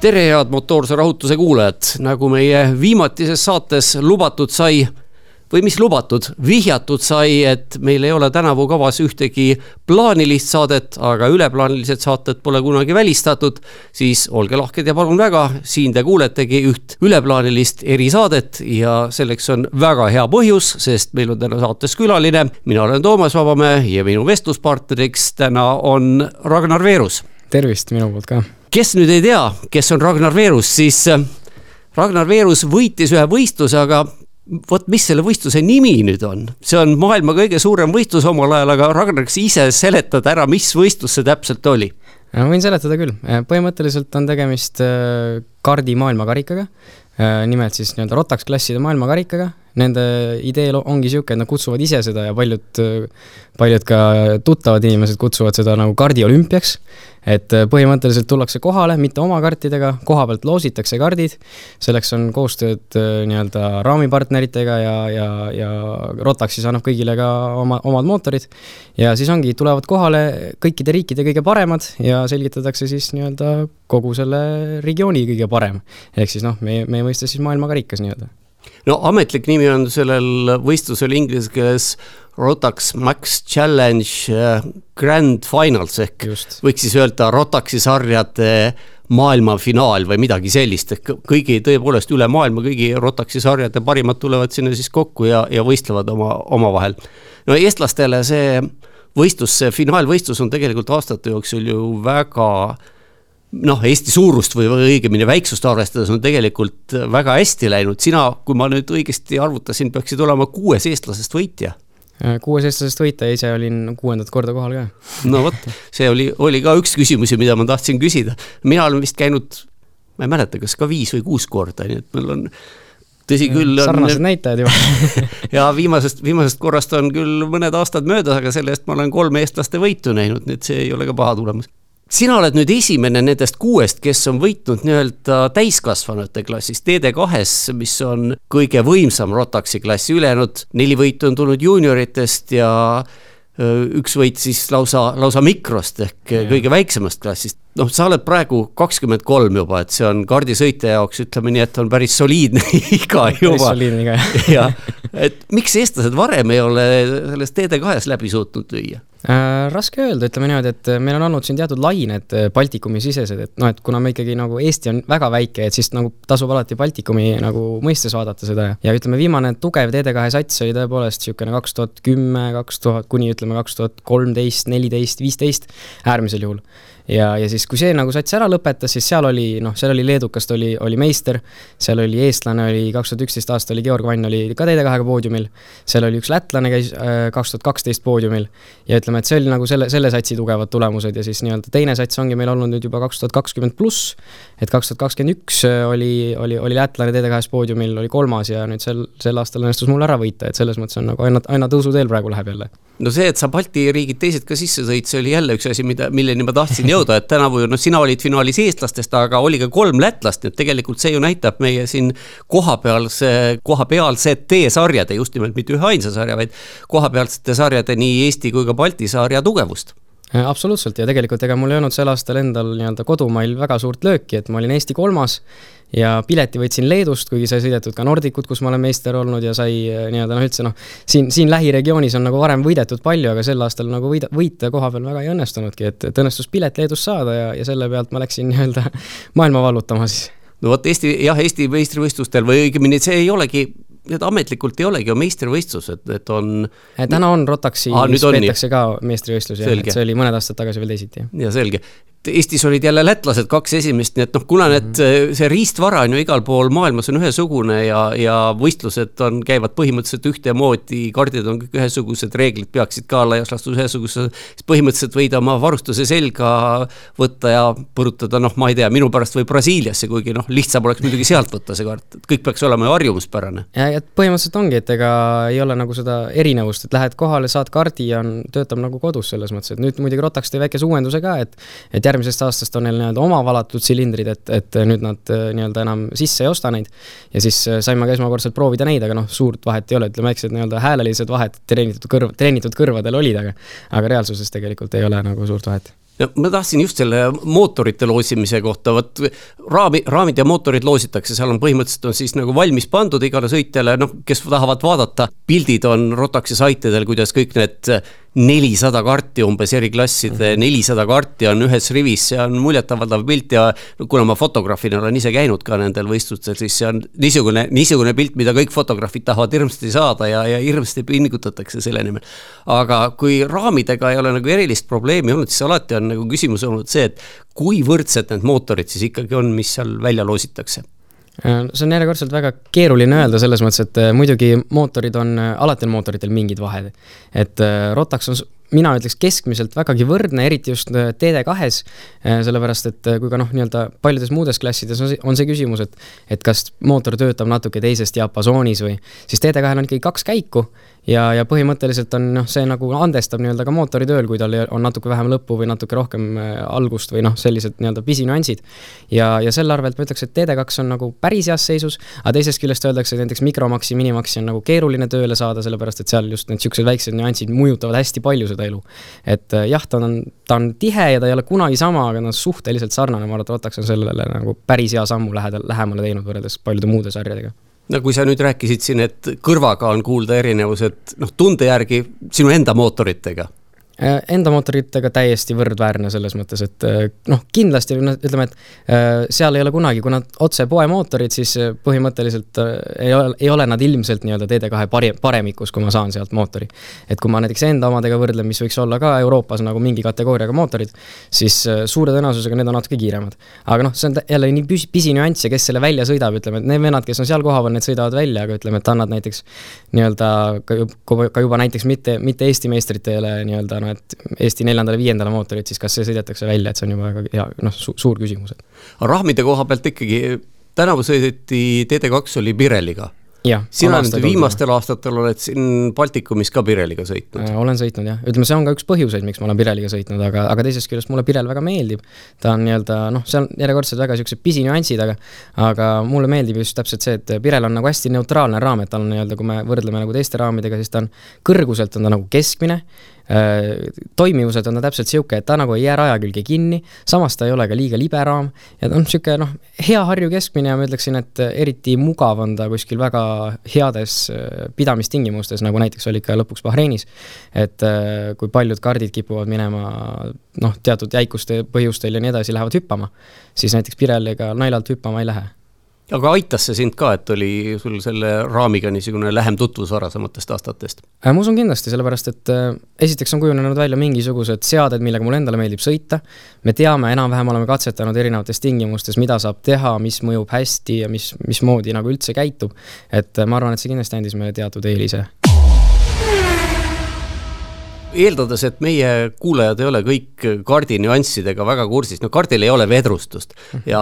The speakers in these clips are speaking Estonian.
tere, head motoorse rahutuse kuulajad, nagu meie viimatises saates lubatud sai või mis lubatud, vihjatud sai, et meil ei ole tänavu kavas ühtegi plaanilist saadet, aga üleplaanilised saated pole kunagi välistatud, siis olge lahked ja palun väga, siin te kuuletegi üht üleplaanilist erisaadet ja selleks on väga hea põhjus, sest meil on täna saates külaline. mina olen Toomas Vabamäe ja minu vestluspartneriks täna on Ragnar Veerus. tervist minu poolt ka kes nüüd ei tea, kes on Ragnar Veerus, siis äh, Ragnar Veerus võitis ühe võistluse, aga vot mis selle võistluse nimi nüüd on, see on maailma kõige suurem võistlus omal ajal, aga Ragnar, kas ise seletad ära, mis võistlus see täpselt oli? ma võin seletada küll, põhimõtteliselt on tegemist äh, kardi maailmakarikaga, äh, nimelt siis nii-öelda Rotax klasside maailmakarikaga, nende idee ongi niisugune, et nad kutsuvad ise seda ja paljud, paljud ka tuttavad inimesed kutsuvad seda nagu kardiolümpiaks et äh, põhimõtteliselt tullakse kohale, mitte oma kartidega, koha pealt loositakse kardid, selleks on koostööd äh, nii-öelda raamipartneritega ja, ja, ja Rotax siis annab kõigile ka oma, omad mootorid. ja siis ongi, tulevad kohale kõikide riikide kõige paremad ja selgitatakse siis nii-öelda kogu selle regiooni kõige parem. ehk siis noh, meie, meie mõistes siis maailmakarikas nii-öelda no ametlik nimi on sellel võistlusel inglise keeles Rotax Max Challenge äh, Grand Finals ehk Just. võiks siis öelda Rotaxi sarjade maailmafinaal või midagi sellist, ehk kõigi tõepoolest üle maailma kõigi Rotaxi sarjade parimad tulevad sinna siis kokku ja, ja võistlevad oma, omavahel. no eestlastele see võistlus, see finaalvõistlus on tegelikult aastate jooksul ju väga noh, Eesti suurust või õigemini väiksust arvestades on tegelikult väga hästi läinud, sina, kui ma nüüd õigesti arvutasin, peaksid olema kuues eestlasest võitja Äh, kuues eestlasest võita ja ise olin kuuendat korda kohal ka. no vot, see oli, oli ka üks küsimusi, mida ma tahtsin küsida. mina olen vist käinud, ma ei mäleta, kas ka viis või kuus korda, nii et mul on tõsi küll. sarnased näitajad juba ja viimasest, viimasest korrast on küll mõned aastad möödas, aga selle eest ma olen kolm eestlaste võitu näinud, nii et see ei ole ka paha tulemus sina oled nüüd esimene nendest kuuest, kes on võitnud nii-öelda täiskasvanute klassis TD2-s, mis on kõige võimsam Rotaxi klass, ülejäänud neli võitu on tulnud juunioritest ja üks võit siis lausa, lausa mikrost ehk ja. kõige väiksemast klassist. Noh, sa oled praegu kakskümmend kolm juba, et see on kaardisõitja jaoks, ütleme nii, et on päris soliidne iga juba. päris soliidne iga, jah. et miks eestlased varem ei ole selles TD2-s läbi suutnud lüüa? Äh, raske öelda, ütleme niimoodi, et meil on olnud siin teatud lained äh, Baltikumi sisesed, et noh, et kuna me ikkagi nagu Eesti on väga väike, et siis nagu tasub alati Baltikumi nagu mõistes vaadata seda ja ütleme, viimane tugev TD2 sats oli tõepoolest niisugune kaks tuhat kümme, kaks tuhat kuni ütleme kaks tuhat kolmteist, neliteist, viisteist äärmisel juhul ja, ja siis, kui see nagu sats ära lõpetas, siis seal oli, noh, seal oli leedukast oli, oli meister, seal oli eestlane, oli kaks tuhat üksteist aasta oli Georg Vann oli ka TD2-ga poodiumil, seal oli üks lätlane käis äh, kaks tuhat kaksteist poodiumil ja ütleme, et see oli nagu selle, selle satsi tugevad tulemused ja siis nii-öelda teine sats ongi meil olnud nüüd juba kaks tuhat kakskümmend pluss, et kaks tuhat kakskümmend üks äh, oli, oli, oli lätlane TD2-s poodiumil, oli kolmas ja nüüd sel, sel aastal õnnestus mul ära võita, et selles mõttes on nagu aina, aina tõusuteel praegu läheb jälle no see, et sa Balti riigid teised ka sisse sõid, see oli jälle üks asi, mida, milleni ma tahtsin jõuda, et tänavu ju noh, sina olid finaalis eestlastest, aga oli ka kolm lätlast, nii et tegelikult see ju näitab meie siin kohapealse, kohapealsete sarjade, just nimelt mitte ühe ainsa sarja, vaid kohapealsete sarjade nii Eesti kui ka Balti sarja tugevust. Absoluutselt. Ja tegelikult ega mul ei olnud sel aastal endal nii-öelda kodumail väga suurt lööki, et ma olin Eesti kolmas ja pileti võtsin Leedust, kuigi sai sõidetud ka Nordicut, kus ma olen meister olnud ja sai äh, nii-öelda noh, üldse noh, siin, siin lähiregioonis on nagu varem võidetud palju, aga sel aastal nagu võida, võita koha peal väga ei õnnestunudki, et, et õnnestus pilet Leedust saada ja, ja selle pealt ma läksin nii-öelda maailma vallutama siis no vot Eesti, jah, Eesti meistrivõistlustel või õigemini see ei olegi need ametlikult ei olegi ju meistrivõistlused, et on. täna on Rotaxi ah,, peetakse ka meistrivõistlusi, et see oli mõned aastad tagasi veel teisiti. ja selge, Eestis olid jälle lätlased kaks esimest, nii et noh, kuna need, mhm. see riistvara on ju igal pool maailmas on ühesugune ja, ja võistlused on, käivad põhimõtteliselt ühtemoodi, kardid on kõik ühesugused, reeglid peaksid ka laias laastus ühesugused, siis põhimõtteliselt võid oma varustuse selga võtta ja põrutada, noh, ma ei tea, minu pärast või Brasiiliasse, kuigi noh, lihtsam oleks muidugi sealt võtta see kaart, et kõik peaks olema ju harjumuspärane. ja, et põhimõtteliselt ongi, et ega ei ole nagu seda erinevust, et lähed kohale, saad kaardi ja on, töötab nagu kodus selles mõttes, et nüüd muidugi Rotax tõi väikese uuenduse ka, et et järgmisest aastast on neil nii-öelda oma valatud silindrid, et, et nüüd nad äh, nii-öelda enam sisse ei osta neid. ja siis äh, saime ka esmakordselt proovida neid, aga noh, suurt vahet ei ole, ütleme väiksed nii-öelda häälelised vahed treenitud kõrv, treenitud kõrvadel olid, aga aga reaalsuses tegelikult ei ole nagu suurt vahet no ma tahtsin just selle mootorite loosimise kohta, vot raami, raamid ja mootorid loositakse, seal on põhimõtteliselt on siis nagu valmis pandud igale sõitjale, noh, kes tahavad vaadata, pildid on Rotaxi saitidel, kuidas kõik need nelisada karti umbes eri klasside, mhm. nelisada karti on ühes rivis, see on muljetavaldav pilt ja kuna ma fotograafina olen ise käinud ka nendel võistlustel, siis see on niisugune, niisugune pilt, mida kõik fotograafid tahavad hirmsasti saada ja, ja hirmsasti pingutatakse selle nimel. aga kui raamidega ei ole nagu erilist probleemi olnud, siis alati on nagu küsimus olnud see, et kui võrdsed need mootorid siis ikkagi on, mis seal välja loositakse see on järjekordselt väga keeruline öelda selles mõttes, et äh, muidugi mootorid on, äh, alati on mootoritel mingid vahed. et Rotax on mina ütleks keskmiselt vägagi võrdne, eriti just TD2-s, sellepärast et kui ka noh, nii-öelda paljudes muudes klassides on see, on see küsimus, et et kas mootor töötab natuke teises diapasoonis või, siis TD2-l on ikkagi kaks käiku ja, ja põhimõtteliselt on noh, see nagu andestab nii-öelda ka mootori tööl, kui tal on natuke vähem lõppu või natuke rohkem äh, algust või noh, sellised nii-öelda pisinüansid. ja, ja selle arvelt ma ütleks, et TD2 on nagu päris heas seisus, aga teisest küljest öeldakse, et näiteks Micromaxi, Minimaxi on nagu keeruline tööle saada, sellepärast et seal just need niisugused väiksed nüansid mõjutavad hästi palju seda elu. et äh, jah, ta on, ta on tihe ja ta ei ole kunagi sama, aga ta on suhteliselt sarnane, ma arvan, et Rotax on sellele nagu päris hea sammu lähedal, lähemale teinud võrreldes paljude muude sarjadega no kui sa nüüd rääkisid siin, et kõrvaga on kuulda erinevused, noh, tunde järgi sinu enda mootoritega enda mootoritega täiesti võrdväärne selles mõttes, et äh, noh, kindlasti ütleme, et äh, seal ei ole kunagi, kui nad otse poemootorid, siis põhimõtteliselt ei ole, ei ole nad ilmselt nii-öelda TD2 pari-, paremikus, kui ma saan sealt mootori. et kui ma näiteks enda omadega võrdlen, mis võiks olla ka Euroopas nagu mingi kategooriaga mootorid, siis suure tõenäosusega need on natuke kiiremad. aga noh, see on jälle nii pis-, pisinüanss ja kes selle välja sõidab, ütleme, et need vennad, kes on seal kohapeal, need sõidavad välja, aga ütleme, et annad näiteks nii-öelda ka juba, ka juba näiteks mitte, mitte Eesti meistritele nii-öelda noh, et Eesti neljandale-viiendale mootorit, siis kas see sõidetakse välja, et see on juba väga hea, noh su, suur küsimus. rahmide koha pealt ikkagi, tänavu sõideti TD2 oli Pirelliga sina nüüd viimastel aastatel oled siin Baltikumis ka Pirelliga sõitnud? Äh, olen sõitnud jah, ütleme, see on ka üks põhjuseid, miks ma olen Pirelliga sõitnud, aga, aga teisest küljest mulle Pirel väga meeldib. ta on nii-öelda noh, seal järjekordselt väga niisugused pisinüansid, aga aga mulle meeldib just täpselt see, et Pirel on nagu hästi neutraalne raam, et tal on nii-öelda, kui me võrdleme nagu teiste raamidega, siis ta on kõrguselt on ta nagu keskmine toimivuselt on ta täpselt sihuke, et ta nagu ei jää raja külge kinni, samas ta ei ole ka liiga libe raam ja ta on sihuke noh, hea Harju keskmine ja ma ütleksin, et eriti mugav on ta kuskil väga heades äh, pidamistingimustes, nagu näiteks oli ka lõpuks Bahreinis. et äh, kui paljud kardid kipuvad minema noh, teatud jäikuste põhjustel ja nii edasi, lähevad hüppama, siis näiteks Pirelliga naljalt hüppama ei lähe aga aitas see sind ka, et oli sul selle raamiga niisugune lähem tutvus varasematest aastatest? Äh, ma usun kindlasti, sellepärast et äh, esiteks on kujunenud välja mingisugused seaded, millega mulle endale meeldib sõita. me teame, enam-vähem oleme katsetanud erinevates tingimustes, mida saab teha, mis mõjub hästi ja mis, mismoodi nagu üldse käitub. et äh, ma arvan, et see kindlasti andis meile teatud eelise eeldades, et meie kuulajad ei ole kõik kaardi nüanssidega väga kursis, no kaardil ei ole vedrustust ja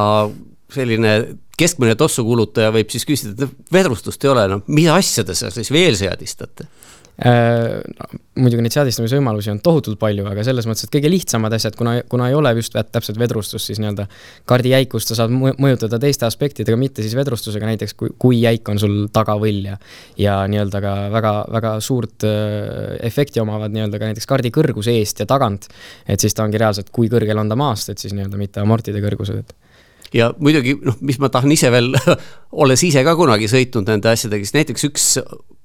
selline keskmine tossukulutaja võib siis küsida, et vedrustust ei ole, no mida asja te seal siis veel seadistate? Äh, no, muidugi neid seadistamise võimalusi on tohutult palju, aga selles mõttes, et kõige lihtsamad asjad, kuna, kuna ei ole just täpselt vedrustust, siis nii-öelda kaardi jäikust sa saad mõjutada teiste aspektidega, mitte siis vedrustusega, näiteks kui, kui jäik on sul tagavõll ja ja nii-öelda ka väga, väga suurt äh, efekti omavad nii-öelda ka näiteks kaardi kõrgus eest ja tagant. et siis ta ongi reaalselt, kui kõrgel on ta maast, et siis nii-öelda mitte amortide kõrgused, et ja muidugi noh, mis ma tahan ise veel olles ise ka kunagi sõitnud nende asjadega, siis näiteks üks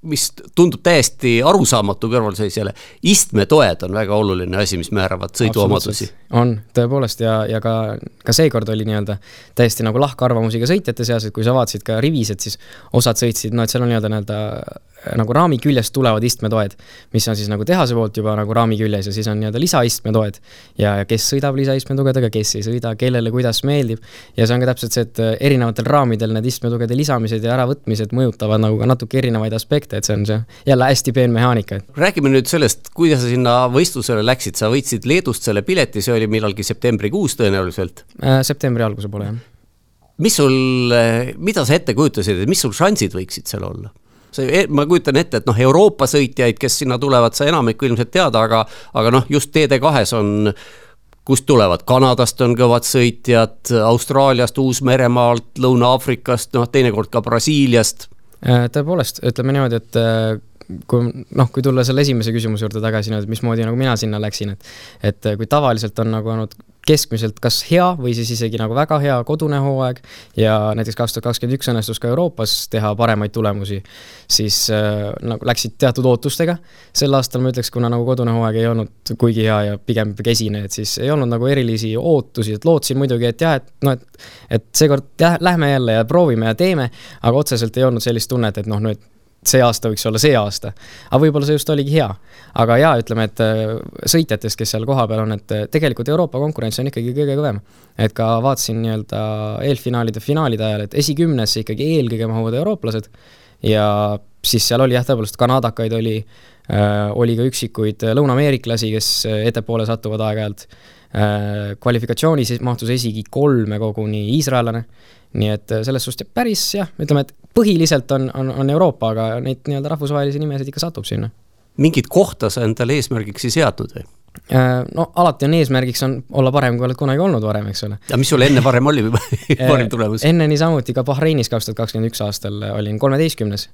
mis tundub täiesti arusaamatu kõrvalseisjale, istmetoed on väga oluline asi, mis määravad sõiduomadusi. on, tõepoolest ja, ja ka, ka seekord oli nii-öelda täiesti nagu lahkarvamusi ka sõitjate seas, et kui sa vaatasid ka rivisid, siis osad sõitsid, no et seal on nii-öelda nii-öelda nagu raami küljest tulevad istmetoed, mis on siis nagu tehase poolt juba nagu raami küljes ja siis on nii-öelda lisaistmetoed. ja kes sõidab lisaistmetugedega, kes ei sõida, kellele kuidas meeldib. ja see on ka täpselt see, et erinevatel raamidel need istmetugede lisamised ja äravõtmised mõjutavad nagu ka natuke erinevaid aspekte, et see on see jälle hästi peen mehaanika. räägime nüüd sellest, kuidas sa sinna võistlusele läksid, sa võitsid Leedust selle pileti, see oli millalgi septembrikuus tõenäoliselt äh,? septembri alguse poole, jah mis sul, mida sa ette kujutasid, et mis sul šansid võiksid seal olla? see, ma kujutan ette, et noh, Euroopa sõitjaid, kes sinna tulevad, sa enamikku ilmselt tead, aga, aga noh, just TD2-s on kust tulevad, Kanadast on kõvad sõitjad, Austraaliast, Uus-Meremaalt, Lõuna-Aafrikast, noh, teinekord ka Brasiiliast. Äh, tõepoolest, ütleme niimoodi, et äh, kui noh, kui tulla selle esimese küsimuse juurde tagasi, et mismoodi nagu mina sinna läksin, et et kui tavaliselt on nagu olnud keskmiselt kas hea või siis isegi nagu väga hea kodune hooaeg ja näiteks kaks tuhat kakskümmend üks õnnestus ka Euroopas teha paremaid tulemusi, siis äh, nagu läksid teatud ootustega. sel aastal ma ütleks, kuna nagu kodune hooaeg ei olnud kuigi hea ja pigem kesine, et siis ei olnud nagu erilisi ootusi, et lootsin muidugi, et jah, et noh, et et seekord jah, lähme jälle ja proovime ja teeme, aga otseselt ei olnud sellist tunnet, et noh, nüüd see aasta võiks olla see aasta. aga võib-olla see just oligi hea. aga jaa, ütleme, et äh, sõitjatest, kes seal kohapeal on, et äh, tegelikult Euroopa konkurents on ikkagi kõige kõvem. et ka vaatasin nii-öelda eelfinaalide, finaalide ajal, et esikümnesse ikkagi eelkõige mahuvad eurooplased ja siis seal oli jah, tõepoolest kanadakaid oli äh,, oli ka üksikuid lõunaameeriklasi, kes ettepoole satuvad aeg-ajalt kvalifikatsioonis mahtus esigi kolme koguni iisraellane nii et äh, selles suhtes päris jah, ütleme, et põhiliselt on, on, on Euroopa, aga neid nii-öelda rahvusvahelisi nimesid ikka satub sinna. mingit kohta sa endale eesmärgiks ei seadnud või? Äh, no alati on eesmärgiks on olla parem, kui oled kunagi olnud varem, eks ole. ja mis sul enne varem oli parim tulemus? enne niisamuti ka Bahreinis kaks tuhat kakskümmend üks aastal olin kolmeteistkümnes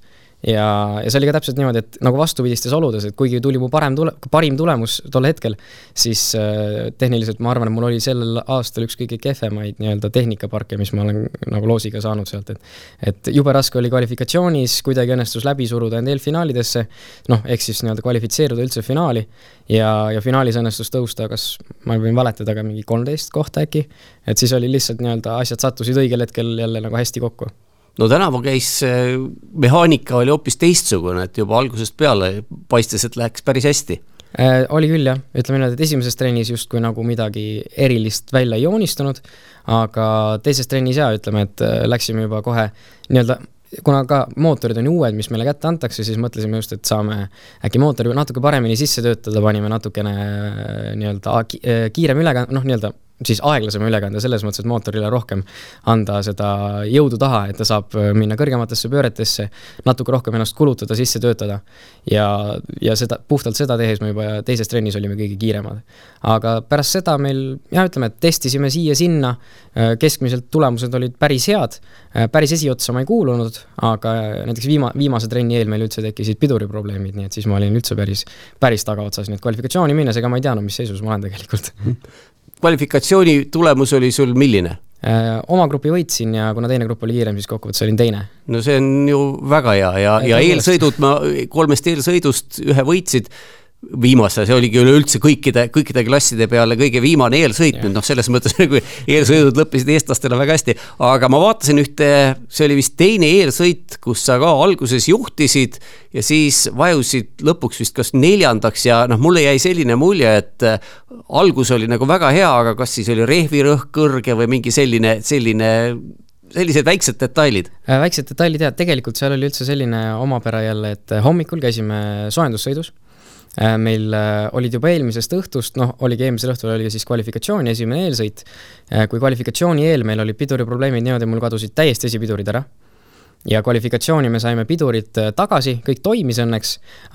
ja, ja see oli ka täpselt niimoodi, et nagu vastupidistes oludes, et kuigi tuli mu parem tule-, parim tulemus tol hetkel, siis äh, tehniliselt ma arvan, et mul oli sellel aastal üks kõige kehvemaid nii-öelda tehnikaparke, mis ma olen nagu loosiga saanud sealt, et et jube raske oli kvalifikatsioonis, kuidagi õnnestus läbi suruda end eelfinaalidesse, noh, ehk siis nii-öelda kvalifitseeruda üldse finaali, ja, ja finaalis õnnestus tõusta, kas ma võin valetada, aga mingi kolmteist kohta äkki, et siis oli lihtsalt nii-öelda asjad sattusid õigel hetkel jälle nagu hästi kokku no tänavu käis, mehaanika oli hoopis teistsugune, et juba algusest peale paistis, et läheks päris hästi äh,. oli küll jah, ütleme niimoodi, et esimeses trennis justkui nagu midagi erilist välja ei joonistunud, aga teises trennis jaa, ütleme, et äh, läksime juba kohe nii-öelda kuna ka mootorid on uued, mis meile kätte antakse, siis mõtlesime just, et saame äkki mootori natuke paremini sisse töötada, panime natukene äh, nii-öelda äh, kiirem ülekanne, noh, nii-öelda siis aeglasema ülekande selles mõttes, et mootorile rohkem anda seda jõudu taha, et ta saab minna kõrgematesse pööretesse, natuke rohkem ennast kulutada, sisse töötada. ja, ja seda, puhtalt seda tehes me juba teises trennis olime kõige kiiremad. aga pärast seda meil jah, ütleme, et testisime siia-sinna, keskmiselt tulemused olid päris head, päris esiotsa ma ei kuulunud, aga näiteks viima-, viimase trenni eel meil üldse tekkisid piduriprobleemid, nii et siis ma olin üldse päris, päris tagaotsas, nii et kvalifikatsiooni minnes, ega ma ei teadnud, mis seisus ma olen tegelikult kvalifikatsiooni tulemus oli sul milline? Äh, oma grupi võitsin ja kuna teine grupp oli kiirem, siis kokkuvõttes olin teine. no see on ju väga hea ja, ja eelsõidud ma, kolmest eelsõidust ühe võitsid viimase, see oligi üleüldse kõikide, kõikide klasside peale kõige viimane eelsõit nüüd noh, selles mõttes nagu eelsõidud lõppesid eestlastele väga hästi. aga ma vaatasin ühte, see oli vist teine eelsõit, kus sa ka alguses juhtisid ja siis vajusid lõpuks vist kas neljandaks ja noh, mulle jäi selline mulje, et äh, algus oli nagu väga hea, aga kas siis oli rehvirõhk kõrge või mingi selline, selline sellised väiksed detailid? Äh, väiksed detailid jah, tegelikult seal oli üldse selline omapära jälle, et hommikul käisime soojendussõidus Äh, meil äh, olid juba eelmisest õhtust, noh, oligi eelmisel õhtul oli siis kvalifikatsiooni esimene eelsõit. Äh, kui kvalifikatsiooni eel meil olid piduriprobleemid niimoodi, mul kadusid täiesti esipidurid ära. Ja kvalifikatsiooni me saime pidurid tagasi, kõik toimis õnneks,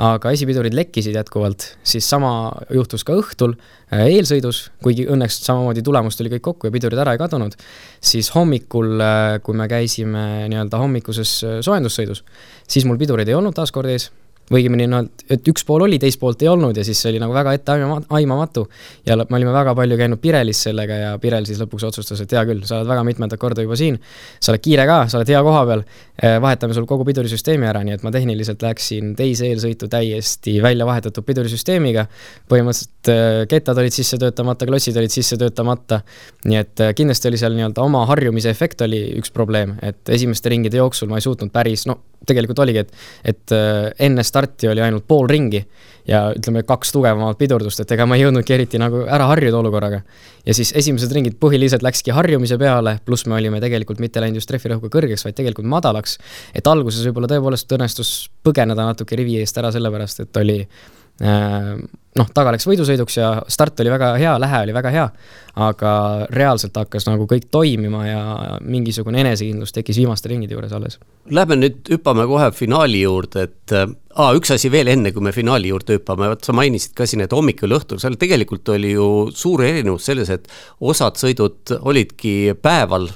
aga esipidurid lekkisid jätkuvalt, siis sama juhtus ka õhtul eelsõidus, kuigi õnneks samamoodi tulemus tuli kõik kokku ja pidurid ära ei kadunud, siis hommikul, kui me käisime nii-öelda hommikuses soojendussõidus, siis mul pidurid ei olnud taaskord ees või õigemini noh, et üks pool oli, teist poolt ei olnud ja siis see oli nagu väga etteaimamatu. ja me olime väga palju käinud Pirelis sellega ja Pirel siis lõpuks otsustas, et hea küll, sa oled väga mitmendat korda juba siin. sa oled kiire ka, sa oled hea koha peal. Eh, vahetame sul kogu pidurisüsteemi ära, nii et ma tehniliselt läksin teise eelsõitu täiesti välja vahetatud pidurisüsteemiga. põhimõtteliselt eh, kettad olid sisse töötamata, klotsid olid sisse töötamata. nii et eh, kindlasti oli seal nii-öelda oma harjumise efekt oli üks probleem, et esimeste ringide jooksul ma ei suutnud päris, no tegelikult oligi, et, et enne starti oli ainult pool ringi ja ütleme, kaks tugevamat pidurdust, et ega ma ei jõudnudki eriti nagu ära harjuda olukorraga. ja siis esimesed ringid põhiliselt läkski harjumise peale, pluss me olime tegelikult mitte läinud just trehvirõhku kõrgeks, vaid tegelikult madalaks. et alguses võib-olla tõepoolest õnnestus põgeneda natuke rivi eest ära, sellepärast et oli äh, noh, taga läks võidusõiduks ja start oli väga hea, lähe oli väga hea, aga reaalselt hakkas nagu kõik toimima ja mingisugune enesekindlus tekkis viimaste ringide juures alles. Lähme nüüd, hüppame kohe finaali juurde, et aa, üks asi veel enne, kui me finaali juurde hüppame, vot sa mainisid ka siin, et hommikul, õhtul, seal tegelikult oli ju suur erinevus selles, et osad sõidud olidki päeval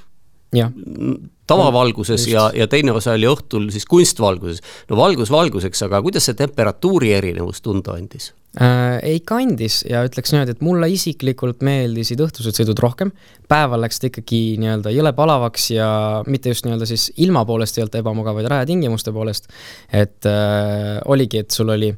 tavavalguses ja, ja teine osa oli õhtul siis kunstvalguses. no valgus valguseks, aga kuidas see temperatuuri erinevus tunda andis äh,? ikka andis ja ütleks niimoodi, et mulle isiklikult meeldisid õhtused sõidud rohkem. päeval läks ta ikkagi nii-öelda jõle palavaks ja mitte just nii-öelda siis ilma poolest ei olnud ebamugav, vaid rajatingimuste poolest. et äh, oligi, et sul oli,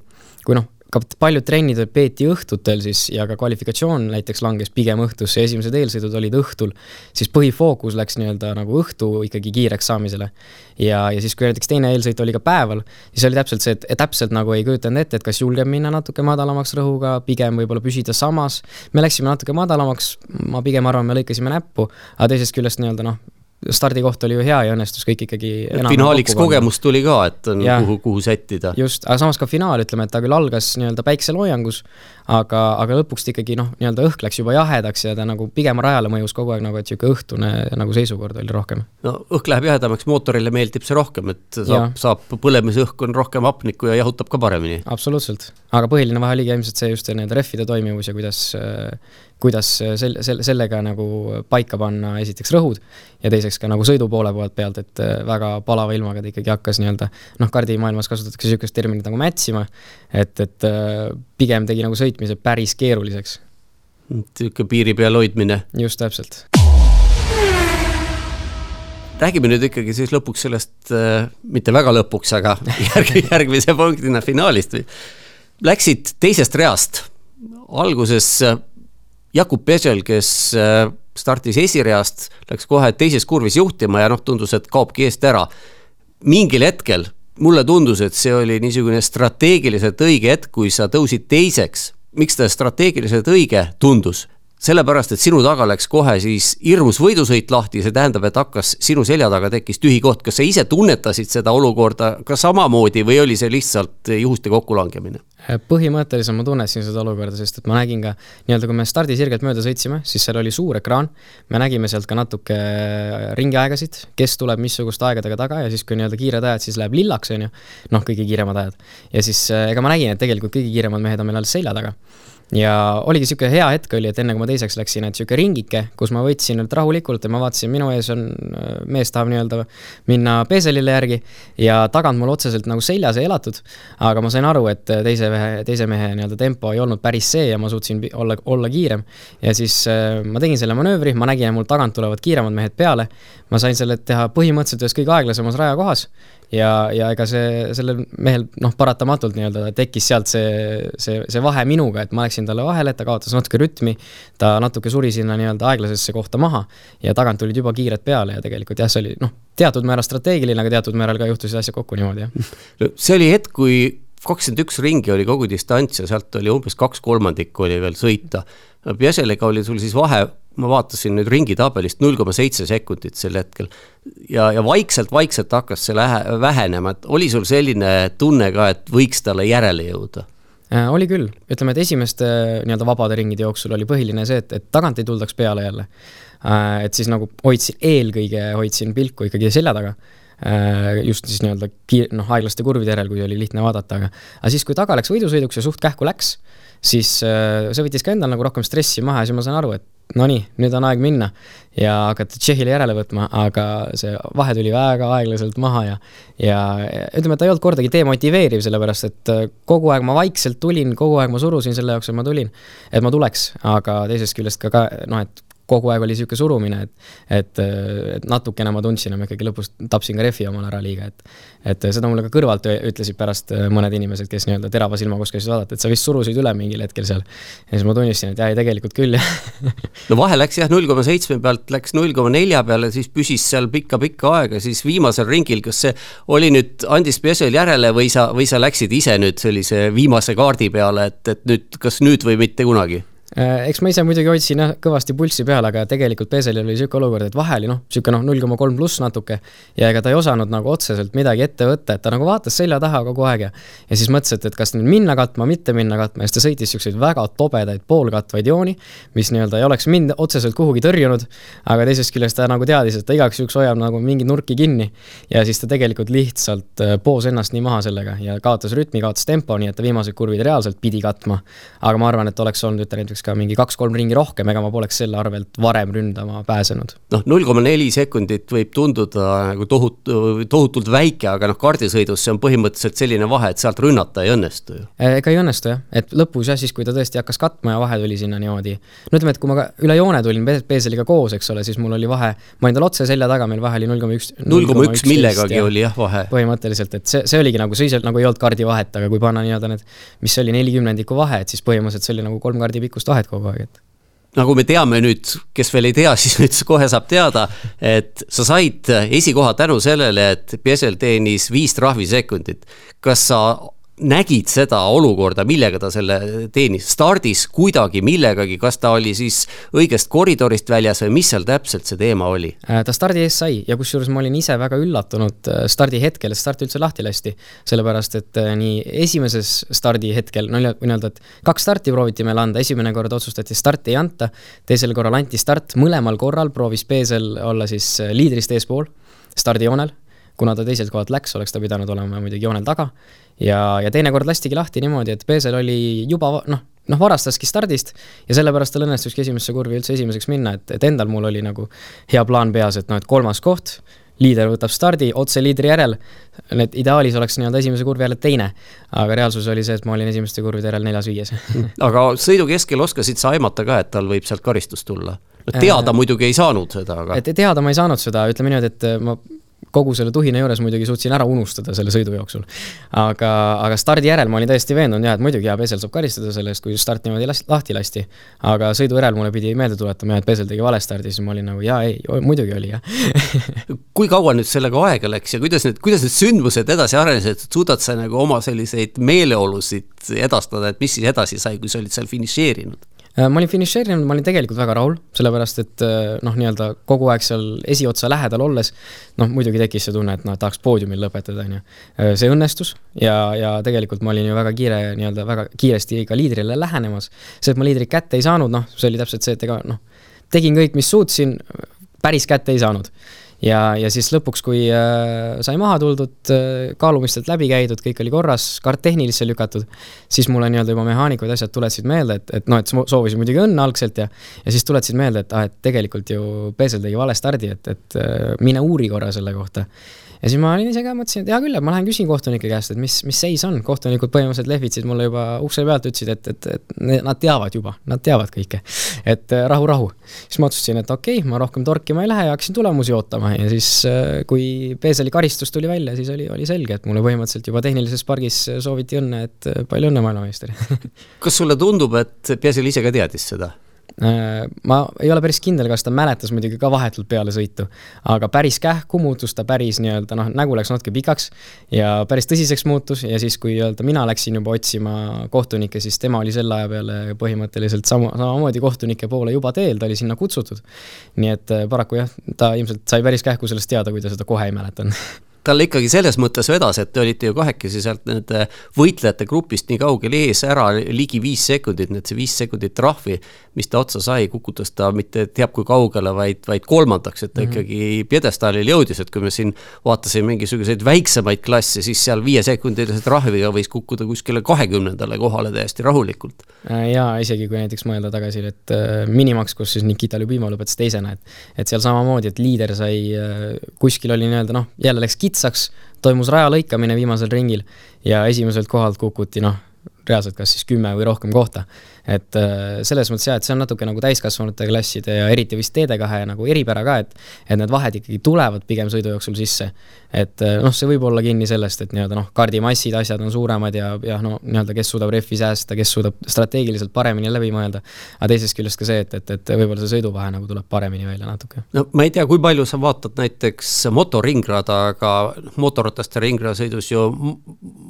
kui noh ka paljud trennid peeti õhtutel siis ja ka kvalifikatsioon näiteks langes pigem õhtusse, esimesed eelsõidud olid õhtul, siis põhifookus läks nii-öelda nagu õhtu ikkagi kiireks saamisele. ja, ja siis, kui näiteks teine eelsõit oli ka päeval, siis oli täpselt see, et täpselt nagu ei kujutanud ette, et kas julgeb minna natuke madalamaks rõhuga, pigem võib-olla püsida samas. me läksime natuke madalamaks, ma pigem arvan, me lõikasime näppu, aga teisest küljest nii-öelda noh, stardikoht oli ju hea ja õnnestus kõik ikkagi finaaliks kogemust tuli ka, et on ja, kuhu, kuhu sättida. just, aga samas ka finaal, ütleme, et ta küll algas nii-öelda päikseloojangus, aga, aga lõpuks ta ikkagi noh, nii-öelda õhk läks juba jahedaks ja ta nagu pigem rajale mõjus kogu aeg nagu, et niisugune õhtune nagu seisukord oli rohkem. no õhk läheb jahedamaks, mootorile meeldib see rohkem, et saab, saab, põlemisõhk on rohkem hapnikku ja jahutab ka paremini. absoluutselt, aga põhiline vahe oligi ilmselt see just see nii-öelda rehvide toimivus ja kuidas kuidas sel-, sel-, sellega nagu paika panna esiteks rõhud ja teiseks ka nagu sõidu poole poolt pealt, et äh, väga palava ilmaga ta ikkagi hakkas nii-öelda noh, kardimaailmas kasutatakse niisugust terminit nagu mätsima, et, et äh, pigem tegi nagu sõitmise päris keeruliseks. niisugune piiri peal hoidmine. just, täpselt. räägime nüüd ikkagi siis lõpuks sellest äh,, mitte väga lõpuks, aga järg, järgmise punktina finaalist. Läksid teisest reast alguses Jakub Pesel, kes äh, startis esireast, läks kohe teises kurvis juhtima ja noh, tundus, et kaobki eest ära. mingil hetkel mulle tundus, et see oli niisugune strateegiliselt õige hetk, kui sa tõusid teiseks. miks ta strateegiliselt õige tundus? Sellepärast, et sinu taga läks kohe siis hirmus võidusõit lahti, see tähendab, et hakkas sinu selja taga tekkis tühi koht, kas sa ise tunnetasid seda olukorda ka samamoodi või oli see lihtsalt juhuste kokkulangemine? põhimõtteliselt ma tunnetasin seda olukorda, sest et ma nägin ka nii-öelda, kui me stardisirgelt mööda sõitsime, siis seal oli suur ekraan. me nägime sealt ka natuke ringiaegasid, kes tuleb missuguste aegadega taga ja siis, kui nii-öelda kiired ajad, siis läheb lillaks, on ju. noh, kõige kiiremad ajad. ja siis ega ma nägin, et tegelikult kõige kiiremad mehed on meil alles selja taga ja oligi sihuke hea hetk oli, et enne kui ma teiseks läksin, et sihuke ringike, kus ma võtsin nüüd rahulikult ja ma vaatasin, minu ees on, mees tahab nii-öelda minna peeselile järgi ja tagant mul otseselt nagu seljas ei elatud. aga ma sain aru, et teise mehe, teise mehe nii-öelda tempo ei olnud päris see ja ma suutsin olla, olla kiirem. ja siis äh, ma tegin selle manöövri, ma nägin, et mul tagant tulevad kiiremad mehed peale. ma sain selle teha põhimõtteliselt ühes kõige aeglasemas rajakohas ja, ja ega see, sellel mehel noh, paratamatult nii-öelda tekkis sealt see, see, see vahe minuga, et ma läksin talle vahele, ta kaotas natuke rütmi, ta natuke suri sinna nii-öelda aeglasesse kohta maha ja tagant tulid juba kiired peale ja tegelikult jah, see oli noh, teatud määral strateegiline, aga teatud määral ka juhtusid asjad kokku niimoodi, jah. see oli hetk, kui kakskümmend üks ringi oli kogu distants ja sealt oli umbes kaks kolmandikku oli veel sõita. Pjeselega oli sul siis vahe ma vaatasin nüüd ringitabelist null koma seitse sekundit sel hetkel. ja, ja vaikselt-vaikselt hakkas see lähe, vähenema, et oli sul selline tunne ka, et võiks talle järele jõuda? Äh, oli küll, ütleme, et esimeste nii-öelda vabade ringide jooksul oli põhiline see, et, et tagant ei tuldaks peale jälle. Äh, et siis nagu hoidsin, eelkõige hoidsin pilku ikkagi selja taga äh, just siis nii-öelda kiir-, noh, aeglaste kurvide järel, kui oli lihtne vaadata, aga aga siis, kui taga läks võidusõiduks ja suht kähku läks, siis see võttis ka endal nagu rohkem stressi maha ja siis ma sain aru, et no nii, nüüd on aeg minna. ja hakata Tšehhile järele võtma, aga see vahe tuli väga aeglaselt maha ja ja ütleme, et ta ei olnud kordagi demotiveeriv, sellepärast et äh, kogu aeg ma vaikselt tulin, kogu aeg ma surusin selle jaoks, et ma tulin, et ma tuleks, aga teisest küljest ka, ka noh, et kogu aeg oli niisugune surumine, et et, et natukene ma tundsin, aga ma ikkagi lõpus tapsin ka refi omal ära liiga, et et seda mulle ka kõrvalt ütlesid pärast äh, mõned inimesed, kes nii-öelda terava silmaga oskasid vaadata, et sa vist surusid üle mingil hetkel seal. ja siis ma tunnistasin, et jaa, ei tegelikult küll, jah no vahe läks jah, null koma seitsme pealt läks null koma nelja peale, siis püsis seal pikka-pikka aega, siis viimasel ringil, kas see oli nüüd, andis Pesel järele või sa, või sa läksid ise nüüd sellise viimase kaardi peale, et, et nüüd, kas nüüd või mitte kunagi? Äh, eks ma ise muidugi hoidsin jah kõvasti pulssi peal, aga tegelikult Peeselil oli niisugune olukord, et vahe oli noh, niisugune noh, null koma kolm pluss natuke. ja ega ta ei osanud nagu otseselt midagi ette võtta, et ta nagu vaatas selja taha kogu aeg ja. ja siis mõtles, et, et kas nüüd minna katma, mitte minna katma ja siis ta sõitis niisuguseid väga tobedaid poolkatvaid jooni. mis nii-öelda ei oleks mind otseselt kuhugi tõrjunud. aga teisest küljest ta nagu teadis, et ta igaks juhuks hoiab nagu mingeid nurki kinni. ja siis ta tegelikult lihtsalt äh, poos ennast nii maha sellega ja kaotas rütmi, kaotas tempo, nii et ta viimased kurvid reaalselt pidi katma. aga ma arvan, et oleks olnud, ütleme näiteks ka mingi kaks-kolm ringi rohkem, ega ma poleks selle arvelt varem ründama pääsenud. noh, null koma neli sekundit võib tunduda nagu tohutu, tohutult väike, aga noh, kaardisõidus see on põhimõtteliselt selline vahe, et sealt rünnata ei õnnestu ju. Eh, ega ei õnnestu jah, et lõpus jah, siis kui ta tõesti hakkas katma ja vahe tuli sinna niimoodi. no ütleme, et kui ma ka üle joone tulin Peeseliga koos, eks ole, siis mul oli vahe, ma olin tal otse selja taga, meil vahe oli null koma üks. null koma üks millegagi oli jah vahe. põhimõtteliselt, et see, see oligi nagu, see nagu ei olnud kaardivahet, aga kui panna nii-öelda need, mis oli nelikümnendiku vahe, et siis põhimõtteliselt see oli nagu kolm kaardi pikkust vahet kogu aeg, et nagu me teame nüüd, kes veel ei tea, siis nüüd kohe saab teada, et sa said esikoha tänu sellele, et Piesel teenis viis trahvisekundit. kas sa nägid seda olukorda, millega ta selle teenis, stardis kuidagi millegagi, kas ta oli siis õigest koridorist väljas või mis seal täpselt see teema oli? Äh, ta stardi ees sai ja kusjuures ma olin ise väga üllatunud äh, stardi hetkel, et start üldse lahti lasti. sellepärast, et äh, nii esimeses stardi hetkel, no nii-öelda, et kaks starti prooviti meil anda, esimene kord otsustati starti ei anta, teisel korral anti start, mõlemal korral proovis Peesel olla siis liidrist eespool stardijoonel kuna ta teiselt kohalt läks, oleks ta pidanud olema muidugi joonel taga. ja, ja teinekord lastigi lahti niimoodi, et Peesel oli juba noh, noh varastaski stardist ja sellepärast tal õnnestuski esimesse kurvi üldse esimeseks minna, et, et endal mul oli nagu hea plaan peas, et noh, et kolmas koht, liider võtab stardi otse liidri järel, et ideaalis oleks nii-öelda esimese kurvi järel teine. aga reaalsus oli see, et ma olin esimeste kurvide järel neljas-viies aga sõidu keskel oskasid sa aimata ka, et tal võib sealt karistus tulla? teada äh, muidugi ei saanud seda, aga. et teada ma ei saanud seda, ütleme niimoodi, et ma kogu selle tuhina juures muidugi suutsin ära unustada selle sõidu jooksul. aga, aga stardi järel ma olin täiesti veendunud jah, et muidugi jaa, Pesel saab karistada selle eest, kui start niimoodi las-, lahti lasti. aga sõidu järel mulle pidi meelde tuletama jah, et Pesel tegi vale stardi, siis ma olin nagu jaa, ei, muidugi oli jah kui kaua nüüd sellega aega läks ja kuidas need, kuidas need sündmused edasi arenesid, suudad sa nagu oma selliseid meeleolusid edastada, et mis siis edasi sai, kui sa olid seal finišeerinud? Äh, ma olin finišeerinud, ma olin tegelikult väga rahul, sellepärast et äh, noh, nii-öelda kogu aeg seal esiotsa lähedal olles noh, muidugi tekkis see tunne, et noh, tahaks poodiumil lõpetada, on ju. Äh, see õnnestus ja, ja tegelikult ma olin ju väga kiire, nii-öelda väga kiiresti ka liidrile lähenemas. see, et ma liidrit kätte ei saanud, noh, see oli täpselt see, et ega noh, tegin kõik, mis suutsin, päris kätte ei saanud ja, ja siis lõpuks, kui äh, sai maha tuldud äh,, kaalumistelt läbi käidud, kõik oli korras, kaart tehnilisse lükatud, siis mulle nii-öelda juba mehaanikud, asjad tuletasid meelde, et, et noh, et soovisin muidugi õnne algselt ja ja siis tuletasid meelde, et ah, et tegelikult ju Peesel tegi vale stardi, et, et äh, mine uuri korra selle kohta ja siis ma olin ise ka, mõtlesin, et hea küll, et ma lähen küsin kohtunike käest, et mis, mis seis on, kohtunikud põhimõtteliselt lehvitasid mulle juba ukse pealt, ütlesid, et, et, et nad teavad juba, nad teavad kõike. et äh, rahu, rahu. siis ma otsustasin, et okei okay,, ma rohkem torkima ei lähe ja hakkasin tulemusi ootama ja siis, äh, kui Peeseli karistus tuli välja, siis oli, oli selge, et mulle põhimõtteliselt juba tehnilises pargis sooviti õnne, et äh, palju õnne, maailmameister kas sulle tundub, et Peesel ise ka teadis seda? Äh, ma ei ole päris kindel, kas ta mäletas muidugi ka vahetult peale sõitu, aga päris kähku muutus ta päris nii-öelda noh, nägu läks natuke pikaks ja päris tõsiseks muutus ja siis, kui öelda mina läksin juba otsima kohtunikke, siis tema oli selle aja peale põhimõtteliselt sama, samamoodi kohtunike poole juba teel, ta oli sinna kutsutud. nii et äh, paraku jah, ta ilmselt sai päris kähku sellest teada, kui ta seda kohe ei mäletanud tal ikkagi selles mõttes vedas, et te olite ju kahekesi sealt nende võitlejate grupist nii kaugel ees ära ligi viis sekundit, nii et see viis sekundit trahvi, mis ta otsa sai, kukutas ta mitte teab kui kaugele, vaid, vaid kolmandaks, et ta mm -hmm. ikkagi pjedestaalil jõudis, et kui me siin vaatasime mingisuguseid väiksemaid klasse, siis seal viiesekundilise trahviga võis kukkuda kuskile kahekümnendale kohale täiesti rahulikult. Äh, jaa, isegi kui näiteks mõelda tagasi, et äh, Minimaks, kus siis Nikita Ljubimov lõpetas teisena, et et seal samamoodi, et liider sai, äh, kuskil oli nii-öelda noh, jälle läks kitsaks, toimus raja lõikamine viimasel ringil ja esimeselt kohalt kukuti noh, reaalselt kas siis kümme või rohkem kohta et äh, selles mõttes jah, et see on natuke nagu täiskasvanute klasside ja eriti vist TD2 nagu eripära ka, et et need vahed ikkagi tulevad pigem sõidu jooksul sisse. et äh, noh, see võib olla kinni sellest, et nii-öelda noh, kaardimassid, asjad on suuremad ja, ja no nii-öelda kes suudab rehvi säästa, kes suudab strateegiliselt paremini läbi mõelda. aga teisest küljest ka see, et, et, et võib-olla see sõiduvahe nagu tuleb paremini välja natuke. no ma ei tea, kui palju sa vaatad näiteks motoringrada, aga motorrataste ringrajasõidus ju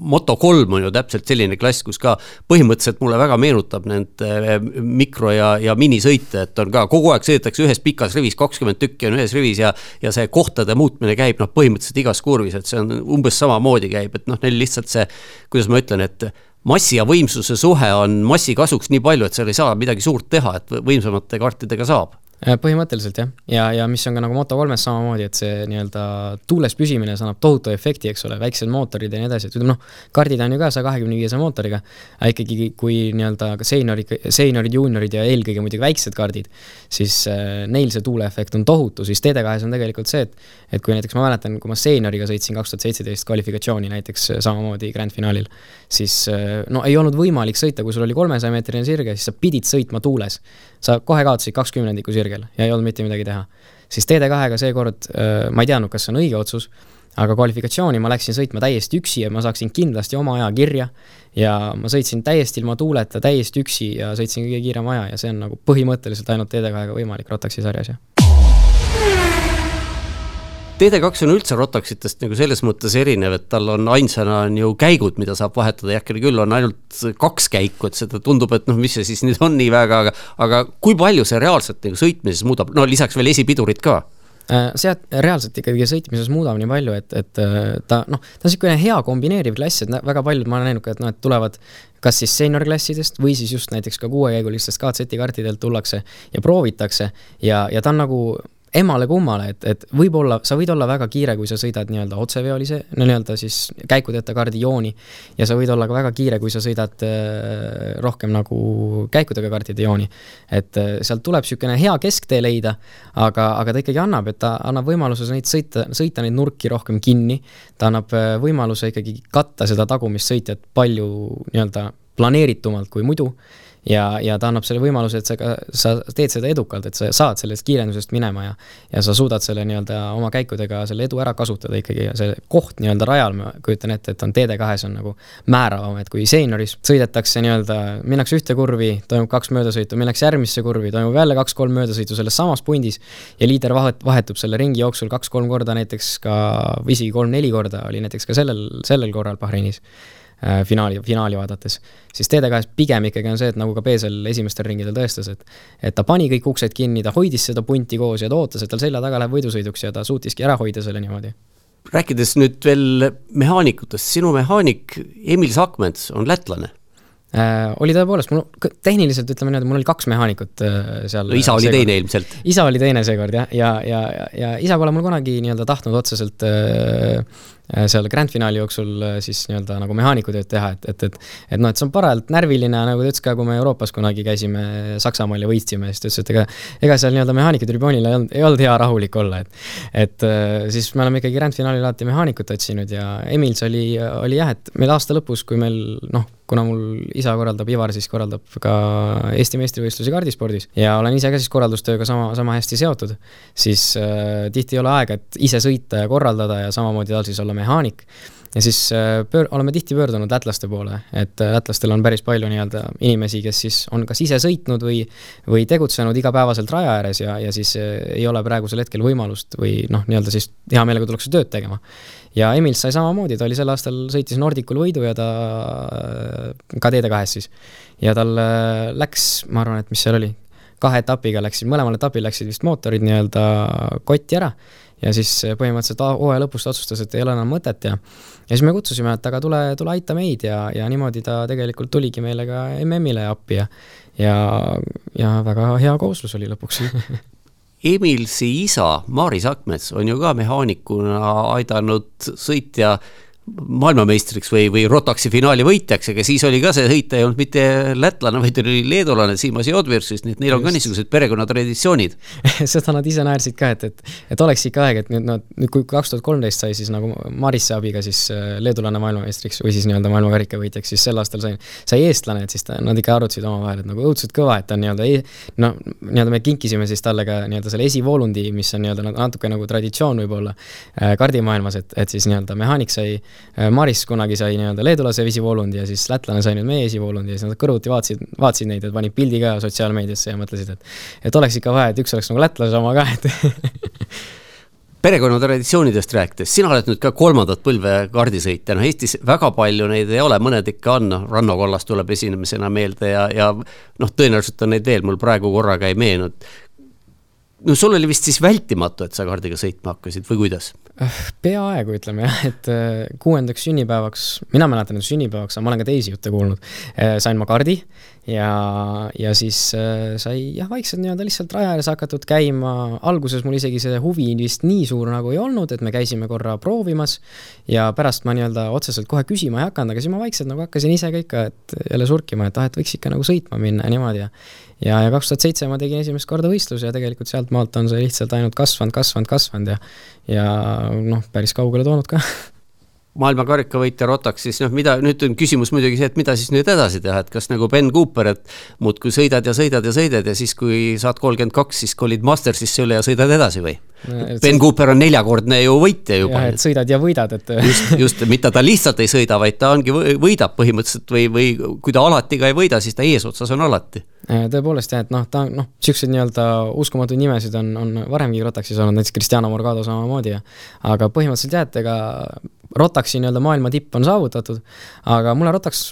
Moto3 on ju täpselt selline klass, kus ka põhimõtteliselt mulle väga meenutab nende neid eh, mikro- ja, ja minisõite, et on ka kogu aeg sõidetakse ühes pikas rivis, kakskümmend tükki on ühes rivis ja. ja see kohtade muutmine käib noh, põhimõtteliselt igas kurvis, et see on umbes samamoodi käib, et noh, neil lihtsalt see, kuidas ma ütlen, et massi ja võimsuse suhe on massi kasuks nii palju, et seal ei saa midagi suurt teha, et võimsamate kartidega saab põhimõtteliselt jah, ja, ja mis on ka nagu Moto3-s samamoodi, et see nii-öelda tuules püsimine, see annab tohutu efekti, eks ole, väiksed mootorid ja nii edasi, et ütleme noh, kardid on ju ka saja kahekümne viiese mootoriga, aga ikkagi kui nii-öelda ka seeniorid, seeniorid, juuniorid ja eelkõige muidugi väiksed kardid, siis äh, neil see tuuleefekt on tohutu, siis TD2-s on tegelikult see, et et kui näiteks ma mäletan, kui ma seenioriga sõitsin kaks tuhat seitseteist kvalifikatsiooni näiteks äh, samamoodi Grand Finaalil, siis äh, no ei olnud võimalik sõita, kui sul oli kolmesaja meetrine sirge, siis sa pidid sõitma tuules sa kohe kaotasid kaks kümnendikku sirgel ja ei olnud mitte midagi teha. siis TD2-ga seekord ma ei teadnud, kas see on õige otsus, aga kvalifikatsiooni ma läksin sõitma täiesti üksi ja ma saaksin kindlasti oma aja kirja. ja ma sõitsin täiesti ilma tuuleta, täiesti üksi ja sõitsin kõige kiirema aja ja see on nagu põhimõtteliselt ainult TD2-ga võimalik Rotaxi sarjas, jah TD2 on üldse Rotaxitest nagu selles mõttes erinev, et tal on ainsana on ju käigud, mida saab vahetada, Jahkeri küll on ainult kaks käiku, et seda tundub, et noh, mis see siis nüüd on nii väga, aga aga kui palju see reaalselt nagu sõitmises muudab, no lisaks veel esipidurid ka? Äh, sealt reaalselt ikkagi sõitmises muudab nii palju, et, et äh, ta noh, ta on niisugune hea kombineeriv klass, et väga paljud ma olen näinud ka, et noh, et tulevad kas siis seeniorklassidest või siis just näiteks ka kuuekäigulistest KZ-i kartidelt tullakse ja proovitakse ja, ja ta on nagu emale-kummale, et, et võib-olla, sa võid olla väga kiire, kui sa sõidad nii-öelda otseveolise, no nii-öelda siis käikudeta kaardijooni. ja sa võid olla ka väga kiire, kui sa sõidad äh, rohkem nagu käikudega kaardide jooni. et äh, sealt tuleb niisugune hea kesktee leida, aga, aga ta ikkagi annab, et ta annab võimaluse neid sõita, sõita neid nurki rohkem kinni. ta annab äh, võimaluse ikkagi katta seda tagumist sõitjat palju nii-öelda planeeritumalt kui muidu ja, ja ta annab selle võimaluse, et sa ka, sa teed seda edukalt, et sa saad sellest kiirendusest minema ja ja sa suudad selle nii-öelda oma käikudega selle edu ära kasutada ikkagi ja see koht nii-öelda rajal, ma kujutan ette, et on TD2-s on nagu määravam, et kui seenioris sõidetakse nii-öelda, minnakse ühte kurvi, toimub kaks möödasõitu, minnakse järgmisse kurvi, toimub jälle kaks-kolm möödasõitu selles samas pundis ja liider vahet, vahetub selle ringi jooksul kaks-kolm korda näiteks ka, või isegi kolm-neli korda oli näiteks ka sellel, sellel korral Bahreinis finaali, finaali vaadates. siis TD2-s pigem ikkagi on see, et nagu ka Peesel esimestel ringidel tõestas, et et ta pani kõik uksed kinni, ta hoidis seda punti koos ja ta ootas, et tal selja taga läheb võidusõiduks ja ta suutiski ära hoida selle niimoodi. rääkides nüüd veel mehaanikutest, sinu mehaanik Emil Sakmets on lätlane äh,. oli tõepoolest, mul tehniliselt ütleme niimoodi, mul oli kaks mehaanikut äh, seal no,. isa oli seekord. teine ilmselt. isa oli teine seekord jah, ja, ja, ja, ja isa pole mul kunagi nii-öelda tahtnud otseselt äh, Äh, seal Grand Finaali jooksul äh, siis nii-öelda nagu mehaanikutööd teha, et, et, et et noh, et see on parajalt närviline, nagu ta ütles ka, kui me Euroopas kunagi käisime Saksamaal ja võitsime, siis ta ütles, et ega ega seal nii-öelda mehaanikutürboonil ei olnud, ei olnud hea rahulik olla, et et äh, siis me oleme ikkagi Grand Finaalil alati mehaanikut otsinud ja Emils oli, oli jah, et meil aasta lõpus, kui meil noh, kuna mul isa korraldab, Ivar siis korraldab ka Eesti meistrivõistlusi kardispordis ja olen ise ka siis korraldustööga sama, sama hästi seotud, siis äh, tihti ei ole aega, et ise sõita ja korraldada ja samamoodi tal siis olla mehaanik ja siis äh, pöör-, oleme tihti pöördunud lätlaste poole, et äh, lätlastel on päris palju nii-öelda inimesi, kes siis on kas ise sõitnud või või tegutsenud igapäevaselt raja ääres ja, ja siis äh, ei ole praegusel hetkel võimalust või noh, nii-öelda siis hea meelega tullakse tööd tegema. ja Emil sai samamoodi, ta oli sel aastal, sõitis Nordicul võidu ja ta ka TD2-s siis. ja tal läks, ma arvan, et mis seal oli, kahe etapiga läksid, mõlemal etapil läksid vist mootorid nii-öelda kotti ära ja siis põhimõtteliselt hooaja lõpus ta otsustas, et ei ole enam mõtet ja ja siis me kutsusime, et aga tule, tule aita meid ja, ja niimoodi ta tegelikult tuligi meile ka MM-ile appi ja ja, ja väga hea kooslus oli lõpuks. Emilsi isa, Maris Akmets, on ju ka mehaanikuna aidanud sõitja maailmameistriks või, või Rotaxi finaali võitjaks, aga siis oli ka see sõitja ei olnud mitte lätlane, vaid oli leedulane Simas Jodvirsist, nii et neil on ka niisugused perekonnatraditsioonid. Seda nad ise naersid ka, et, et, et oleks ikka aeg, et nüüd nad, nüüd kui kaks tuhat kolmteist sai siis nagu Marisse abiga siis äh, leedulane maailmameistriks või siis nii-öelda maailmakarika võitjaks, siis sel aastal sai, sai eestlane, et siis ta, nad ikka arutasid omavahel, et nagu õudselt kõva, et ta on nii-öelda e-, no nii-öelda me kinkisime siis talle ka nii-öelda selle esivoolundi, mis on nii-öelda natuke nagu traditsioon võib-olla äh, kardimaailmas, et, et siis nii-öelda mehaanik sai Äh, Maris kunagi sai nii-öelda leedulase esivoolundi ja siis lätlane sai nüüd meie esivoolundi ja siis nad kõrvuti vaatasid, vaatasid neid, et panid pildi ka sotsiaalmeediasse ja mõtlesid, et et oleks ikka vaja, et üks oleks nagu lätlase oma ka, et perekonnatraditsioonidest rääkides, sina oled nüüd ka kolmandat põlve kaardisõitja, noh Eestis väga palju neid ei ole, mõned ikka on, noh Ranno Kollas tuleb esinemisena meelde ja, ja noh, tõenäoliselt on neid veel, mul praegu korraga ei meenu, et no sul oli vist siis vältimatu, et sa kaardiga sõitma hakkasid või kuidas? Peaaegu ütleme jah, et äh, kuuendaks sünnipäevaks, mina mäletan, et sünnipäevaks, aga ma olen ka teisi jutte kuulnud, äh, sain ma kaardi ja, ja siis äh, sai jah, vaikselt nii-öelda lihtsalt raja ääres hakatud käima, alguses mul isegi see huvi vist nii suur nagu ei olnud, et me käisime korra proovimas ja pärast ma nii-öelda otseselt kohe küsima ei hakanud, aga siis ma vaikselt nagu hakkasin ise ka ikka, et jälle surkima, et ah, et võiks ikka nagu sõitma minna ja niimoodi ja ja, ja kaks tuhat seitse ma tegin esimest korda võistluse ja tegelikult sealt maalt on see lihtsalt ainult kasvanud, kasvanud, kasvanud ja ja noh, päris kaugele toonud ka maailmakarikavõitja Rotax, siis noh, mida, nüüd on küsimus muidugi see, et mida siis nüüd edasi teha, et kas nagu Ben Cooper, et muudkui sõidad ja sõidad ja sõidad ja siis, kui saad kolmkümmend kaks, siis kolid Mastersisse üle ja sõidad edasi või? Ben see... Cooper on neljakordne ju võitja juba. et sõidad ja võidad, et just, just, mitte ta lihtsalt ei sõida, vaid ta ongi, võidab põhimõtteliselt või, või kui ta alati ka ei võida, siis ta eesotsas on alati. Tõepoolest jah, et noh, ta noh, niisuguseid nii-öelda uskumatuid nimesid on, on varemgi Rotaxis olnud, näiteks Cristiano Morgado samamoodi ja aga põhimõtteliselt jah, et ega Rotaxi nii-öelda maailma tipp on saavutatud, aga mulle Rotax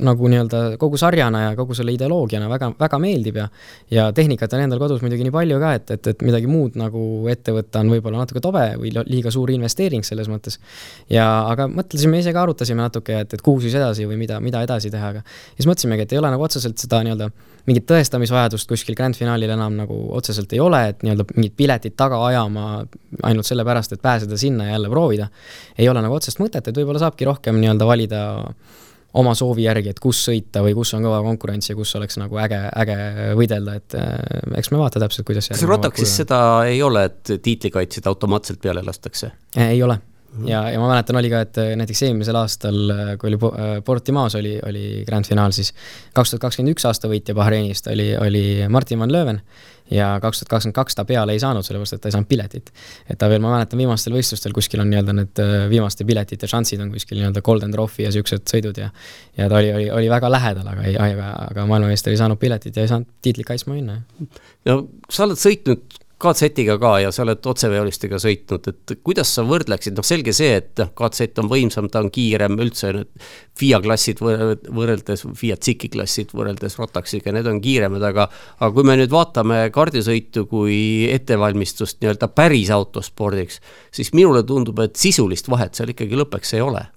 nagu nii-öelda kogu sarjana ja kogu selle ideoloogiana väga, väga meeldib ja ja tehnikat on endal kodus muidugi nii palju ka, et, et, et midagi muud nagu ette võtta on võib-olla natuke tobe või liiga suur investeering selles mõttes. ja aga mõtlesime ise ka, arutasime natuke, et, et kuhu siis edasi või mida, mida edasi teha, aga siis mõtlesimegi, et ei ole nagu otseselt seda nii-öelda mingit tõestamisvajadust kuskil Grand Finaalil enam nagu otseselt ei ole, et nii-öelda mingit piletit taga ajama ainult sellepärast, et pääseda sinna ja jälle proovida. ei ole nagu otsest mõtet, et võib-olla saabki rohkem nii-öelda valida oma soovi järgi, et kus sõita või kus on kõva konkurents ja kus oleks nagu äge, äge võidelda, et äh, eks me vaata täpselt, kuidas kas Rotaxis seda ei ole, et tiitlikaitsjad automaatselt peale lastakse? ei ole ja, ja ma mäletan, oli ka, et äh, näiteks eelmisel aastal, äh, kui oli äh, Portimaos oli, oli grand finaal, siis kaks tuhat kakskümmend üks aasta võitja Bahreinist oli, oli Martin Van Löwen ja kaks tuhat kakskümmend kaks ta peale ei saanud, sellepärast et ta ei saanud piletit. et ta veel, ma mäletan, viimastel võistlustel kuskil on nii-öelda need viimaste piletite šansid on kuskil nii-öelda Golden Trophy ja siuksed sõidud ja ja ta oli, oli, oli väga lähedal, aga ei, aga, aga maailmameister ei saanud piletit ja ei saanud tiitlit kaitsma minna. no sa oled sõitnud KZ-iga ka ja sa oled otseveolistega sõitnud, et kuidas sa võrdleksid, noh selge see, et noh, KZ on võimsam, ta on kiirem üldse, need FIA klassid võrreldes, Fiat Ziki klassid võrreldes Rotaxiga, need on kiiremad, aga aga kui me nüüd vaatame kardisõitu kui ettevalmistust nii-öelda päris autospordiks, siis minule tundub, et sisulist vahet seal ikkagi lõppeks ei ole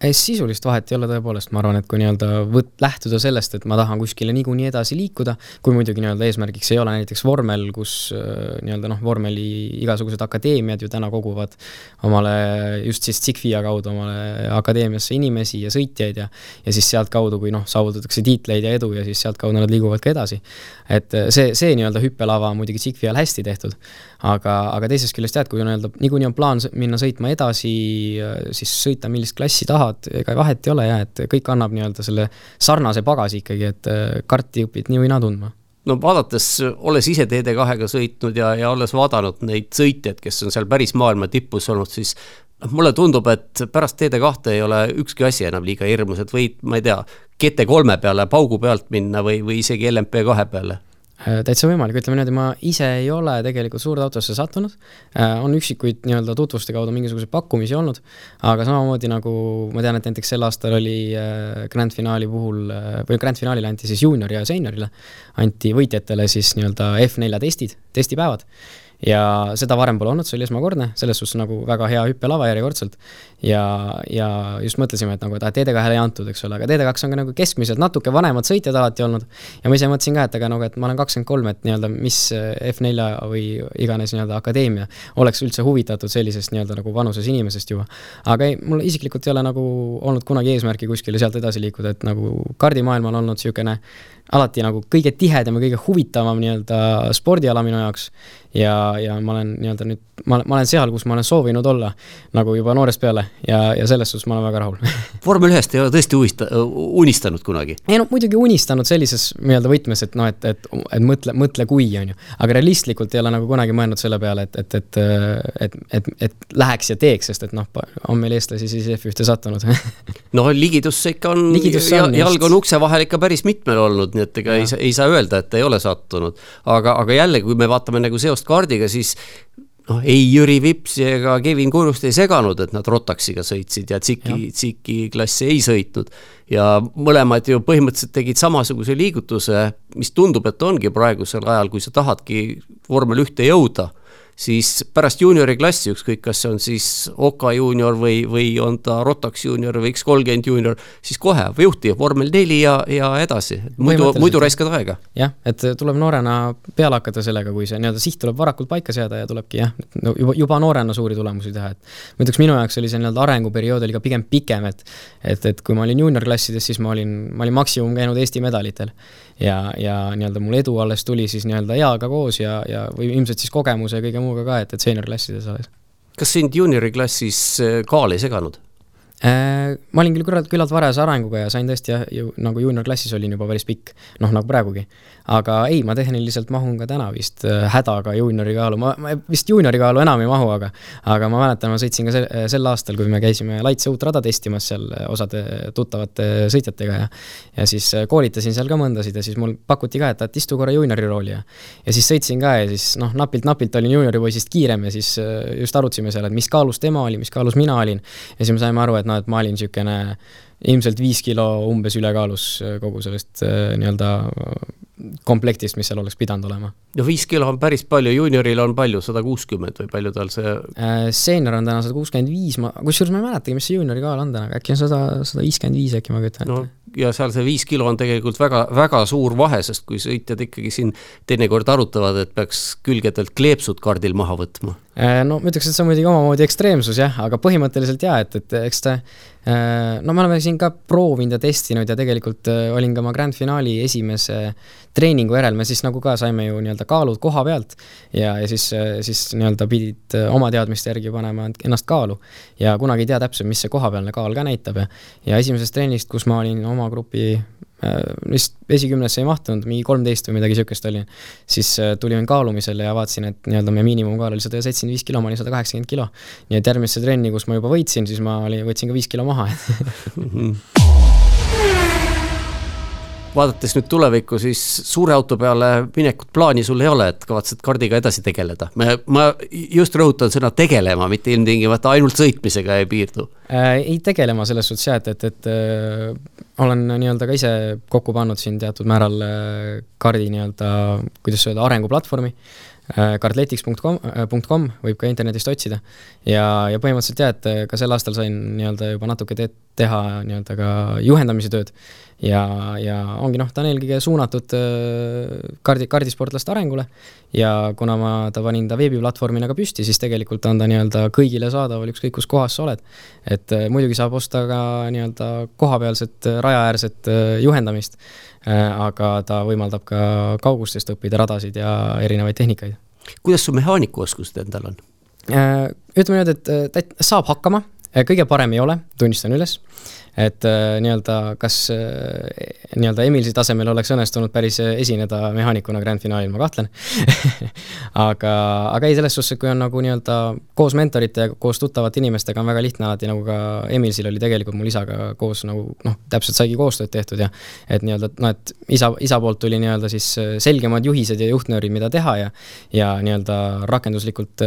sisulist vahet ei ole tõepoolest, ma arvan, et kui nii-öelda võt-, lähtuda sellest, et ma tahan kuskile niikuinii edasi liikuda, kui muidugi nii-öelda eesmärgiks ei ole näiteks vormel, kus äh, nii-öelda noh, vormeli igasugused akadeemiad ju täna koguvad omale just siis Zigfia kaudu omale akadeemiasse inimesi ja sõitjaid ja ja siis sealtkaudu, kui noh, saavutatakse tiitleid ja edu ja siis sealtkaudu nad liiguvad ka edasi. et äh, see, see nii-öelda hüppelava on muidugi Zigfial hästi tehtud, aga, aga teisest küljest jah, et kui nii-öelda niikuinii on plaan minna sõitma edasi, siis sõita millist klassi tahad, ega vahet ei ole jah, et kõik annab nii-öelda selle sarnase pagasi ikkagi, et äh, karti õpid nii või naa tundma. No vaadates, olles ise TD2-ga sõitnud ja, ja olles vaadanud neid sõitjaid, kes on seal päris maailma tipus olnud, siis noh, mulle tundub, et pärast TD2 ei ole ükski asi enam liiga hirmus, et võid, ma ei tea, GT3 peale paugu pealt minna või, või isegi LMP2 peale täitsa võimalik, ütleme niimoodi, ma ise ei ole tegelikult suurde autosse sattunud, äh, on üksikuid nii-öelda tutvuste kaudu mingisuguseid pakkumisi olnud, aga samamoodi nagu ma tean, et näiteks sel aastal oli äh, Grand Finaali puhul või Grand Finaalile anti siis juunior ja seeniorile, anti võitjatele siis nii-öelda F4 testid, testipäevad ja seda varem pole olnud, see oli esmakordne, selles suhtes nagu väga hea hüppelava järjekordselt. ja, ja just mõtlesime, et nagu, et TD2-le ei antud, eks ole, aga TD2 on ka nagu keskmiselt natuke vanemad sõitjad alati olnud. ja ma ise mõtlesin ka, et aga nagu, et ma olen kakskümmend kolm, et nii-öelda mis F4 või iganes nii-öelda akadeemia oleks üldse huvitatud sellisest nii-öelda nagu vanuses inimesest juba. aga ei, mul isiklikult ei ole nagu olnud kunagi eesmärki kuskile sealt edasi liikuda, et nagu kardimaailm on olnud niisugune alati nagu kõige tihedam ja kõige huvitavam nii-öelda spordiala minu jaoks. Ja, ja ma olen nii-öelda nüüd, ma, ma olen seal, kus ma olen soovinud olla nagu juba noorest peale ja, ja selles suhtes ma olen väga rahul vormel ühest ei ole tõesti huvista-, unistanud kunagi? ei no muidugi unistanud sellises nii-öelda võtmes, et noh, et, et, et mõtle, mõtle kui, on ju. aga realistlikult ei ole nagu kunagi mõelnud selle peale, et, et, et, et, et, et läheks ja teeks, sest et noh, on meil eestlasi siis F1-te sattunud no ligidusse ikka on, on, jalg on ukse vahel ikka päris mitmel olnud nii et ega ei saa, ei saa öelda, et ei ole sattunud. aga, aga jälle, kui me vaatame nagu seost kaardiga, siis noh, ei Jüri Vips ega Kevin Kurust ei seganud, et nad Rotaxiga sõitsid ja Tsiki, Tsiki klassi ei sõitnud. ja mõlemad ju põhimõtteliselt tegid samasuguse liigutuse, mis tundub, et ongi praegusel ajal, kui sa tahadki vormel ühte jõuda siis pärast juuniori klassi, ükskõik, kas see on siis Oka juunior või, või on ta Rotax juunior või X30 juunior, siis kohe juhti vormel neli ja, ja edasi, muidu, muidu raiskad aega. jah, et tuleb noorena peale hakata sellega, kui see nii-öelda siht tuleb varakult paika seada ja tulebki jah, no juba, juba noorena suuri tulemusi teha, et ma ütleks, minu jaoks oli see nii-öelda arenguperiood oli ka pigem pikem, et et, et kui ma olin juuniorklassides, siis ma olin, ma olin maksimum käinud Eesti medalitel ja, ja nii-öelda mul edu alles tuli siis nii-öelda eaga koos ja, ja või ilmselt siis kogemuse ja kõige muuga ka, et, et seeniorklassides alles. kas sind juunioriklassis äh, kaal ei seganud? Äh, ma olin küll küllalt, küllalt varase arenguga ja sain tõesti jah, ju nagu juuniorklassis olin juba päris pikk, noh nagu praegugi aga ei, ma tehniliselt mahun ka täna vist äh, hädaga juuniori kaalu, ma, ma vist juuniori kaalu enam ei mahu, aga aga ma mäletan, ma sõitsin ka sel, sel aastal, kui me käisime Laitse uut rada testimas seal osade tuttavate sõitjatega ja ja siis äh, koolitasin seal ka mõndasid ja siis mul pakuti ka, et, et istu korra juuniori rooli ja ja siis sõitsin ka ja siis noh, napilt-napilt olin juunioripoisist kiirem ja siis äh, just arutasime seal, et mis kaalus tema oli, mis kaalus mina olin. ja siis me saime aru, et noh, et ma olin niisugune ilmselt viis kilo umbes ülekaalus kogu sellest nii-öelda komplektist, mis seal oleks pidanud olema. no viis kilo on päris palju, juunioril on palju, sada kuuskümmend või palju tal see äh,? seenior on täna sada kuuskümmend viis, ma, kusjuures ma ei mäletagi, mis see juuniori kaal on täna, äkki on sada, sada viiskümmend viis äkki ma kujutan ette no ja seal see viis kilo on tegelikult väga, väga suur vahe, sest kui sõitjad ikkagi siin teinekord arutavad, et peaks külgedelt kleepsud kardil maha võtma. Äh, no ma ütleks, et see on muidugi omamoodi ekstreemsus jah, aga põhimõtteliselt jaa, et, et eks ta äh, no me oleme siin ka proovinud ja testinud ja tegelikult äh, olin ka oma grand finaali esimese treeningu järel, me siis nagu ka saime ju nii-öelda kaalud koha pealt ja, ja siis, siis nii-öelda pidid oma teadmiste järgi panema ennast kaalu. ja kunagi ei tea täpselt, mis see kohapealne kaal ka näitab ja, ja esimesest trennist, kus ma olin oma grupi vist äh, esikümnesse ei mahtunud, mingi kolmteist või midagi sihukest oli. siis äh, tulime kaalumisele ja vaatasin, et nii-öelda meie miinimumkaal oli sada seitsekümmend viis kilo, ma olin sada kaheksakümmend kilo. nii et järgmisse trenni, kus ma juba võitsin, siis ma olin, võtsin ka viis kilo maha vaadates nüüd tulevikku, siis suure auto peale minekut plaani sul ei ole, et kavatsed kardiga edasi tegeleda. ma, ma just rõhutan sõna tegelema, mitte ilmtingimata ainult sõitmisega ei piirdu äh,. ei tegelema selles suhtes jah, et, et, et äh, olen nii-öelda ka ise kokku pannud siin teatud määral äh, kardi nii-öelda, kuidas öelda, arenguplatvormi äh,. Cardletics.com äh,, võib ka internetist otsida. ja, ja põhimõtteliselt jah, et äh, ka sel aastal sain nii-öelda juba natuke te teha nii-öelda ka juhendamise tööd ja, ja ongi noh, ta on eelkõige suunatud äh, kardi, kardisportlaste arengule ja kuna ma ta panin ta veebiplatvormina ka püsti, siis tegelikult on ta nii-öelda kõigile saadaval, ükskõik kus kohas sa oled. et äh, muidugi saab osta ka nii-öelda kohapealset äh, rajaäärset juhendamist, aga ta võimaldab ka kaugustest õppida radasid ja erinevaid tehnikaid. kuidas su mehaanikuoskused endal on? ütleme niimoodi, et saab hakkama, kõige parem ei ole, tunnistan üles et äh, nii-öelda kas äh, nii-öelda Emilsi tasemel oleks õnnestunud päris äh, esineda mehaanikuna Grand Finaalil, ma kahtlen. Aga, aga ei, selles suhtes, et kui on nagu nii-öelda koos mentorite ja koos tuttavate inimestega on väga lihtne alati, nagu ka Emilsil oli tegelikult mul isaga koos nagu noh, täpselt saigi koostööd tehtud ja et nii-öelda noh, et isa, isa poolt tuli nii-öelda siis selgemad juhised ja juhtnöörid, mida teha ja ja nii-öelda rakenduslikult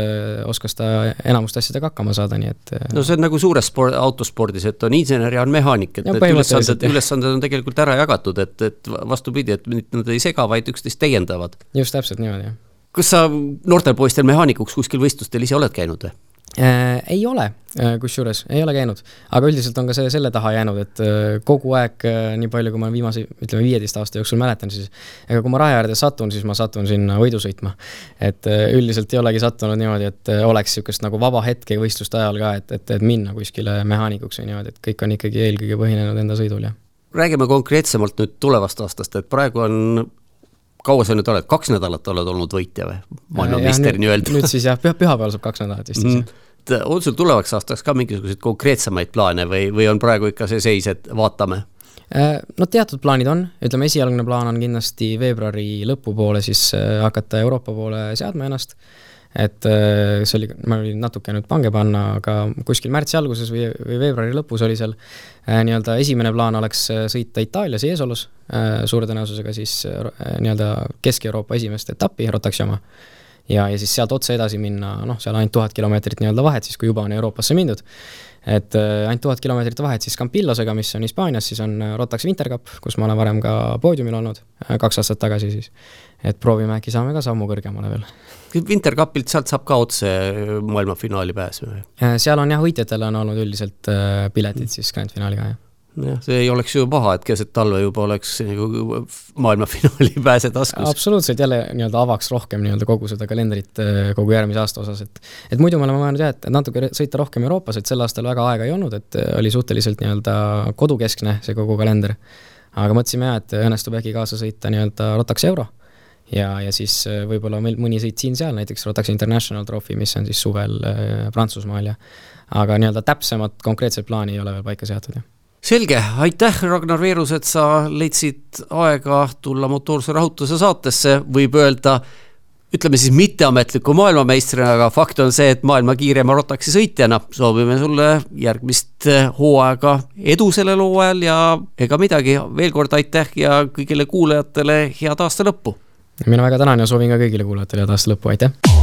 oskas ta enamuste asjadega hakkama saada, nii et no see on nagu suures sport, autospordis, et on insener ja on mehaanik, et need ülesanded, ülesanded on tegelikult ära jagatud, et, et vastupidi, et nad ei sega, vaid üksteist täiendavad. just täpselt niimoodi, jah kas sa noortel poistel mehaanikuks kuskil võistlustel ise oled käinud või? Äh, ei ole, äh, kusjuures ei ole käinud, aga üldiselt on ka see selle taha jäänud, et äh, kogu aeg, nii palju, kui ma viimase, ütleme viieteist aasta jooksul mäletan, siis ega kui ma raja äärde satun, siis ma satun sinna võidu sõitma. et üldiselt ei olegi sattunud niimoodi, et oleks niisugust nagu vaba hetke võistluste ajal ka, et, et, et minna kuskile mehaanikuks või niimoodi, et kõik on ikkagi eelkõige põhinenud enda sõidul, jah. räägime konkreetsemalt nüüd tulevast aastast, et praegu on kaua sa nüüd oled, kaks nädalat oled olnud võitja või? maailmameister nii-öelda. nüüd siis jah, püha, pühapäeval saab kaks nädalat vist mm.. On sul tulevaks aastaks ka mingisuguseid konkreetsemaid plaane või, või on praegu ikka see seis, et vaatame? Äh, no teatud plaanid on, ütleme esialgne plaan on kindlasti veebruari lõpupoole siis äh, hakata Euroopa poole seadma ennast et äh, see oli, ma olin natuke nüüd pange panna, aga kuskil märtsi alguses või, või veebruari lõpus oli seal äh, nii-öelda esimene plaan oleks äh, sõita Itaalias Eesolus, suure tõenäosusega siis nii-öelda Kesk-Euroopa esimest etappi, Rotaxi oma. Ja, ja siis sealt otse edasi minna, noh, seal ainult tuhat kilomeetrit nii-öelda vahet, siis kui juba on Euroopasse mindud et ainult tuhat kilomeetrit vahet siis Campillosega, mis on Hispaanias, siis on Rotax Wintercup, kus ma olen varem ka poodiumil olnud, kaks aastat tagasi siis. et proovime, äkki saame ka sammu kõrgemale veel Wintercupilt, sealt saab ka otse maailmafinaali pääsu? Äh, seal on jah, võitjatele on olnud üldiselt äh, piletid siis grandfinaaliga, jah jah, see ei oleks ju paha, et keset talve juba oleks nagu maailmafinaali pääse taskus. absoluutselt, jälle nii-öelda avaks rohkem nii-öelda kogu seda kalendrit äh, kogu järgmise aasta osas, et et muidu me oleme mõelnud jah, et natuke sõita rohkem Euroopas, et sel aastal väga aega ei olnud, et oli suhteliselt nii-öelda kodukeskne see kogu kalender. aga mõtlesime jah, et õnnestub äkki kaasa sõita nii-öelda Rotax Euro ja, ja siis äh, võib-olla meil mõni sõit siin-seal, näiteks Rotax International Trophy, mis on siis suvel äh, Prantsusmaal ja aga nii-öelda täpsemat konkreetset plaani ei ole veel paika seatud, jah selge, aitäh, Ragnar Veerus, et sa leidsid aega tulla motoorse rahutuse saatesse, võib öelda, ütleme siis mitteametliku maailmameistrina, aga fakt on see, et maailma kiirema Rotaxi sõitjana soovime sulle järgmist hooaega edu sellel hooajal ja ega midagi, veel kord aitäh ja kõigile kuulajatele head aasta lõppu! Mina väga tänan ja soovin ka kõigile kuulajatele head aasta lõppu, aitäh!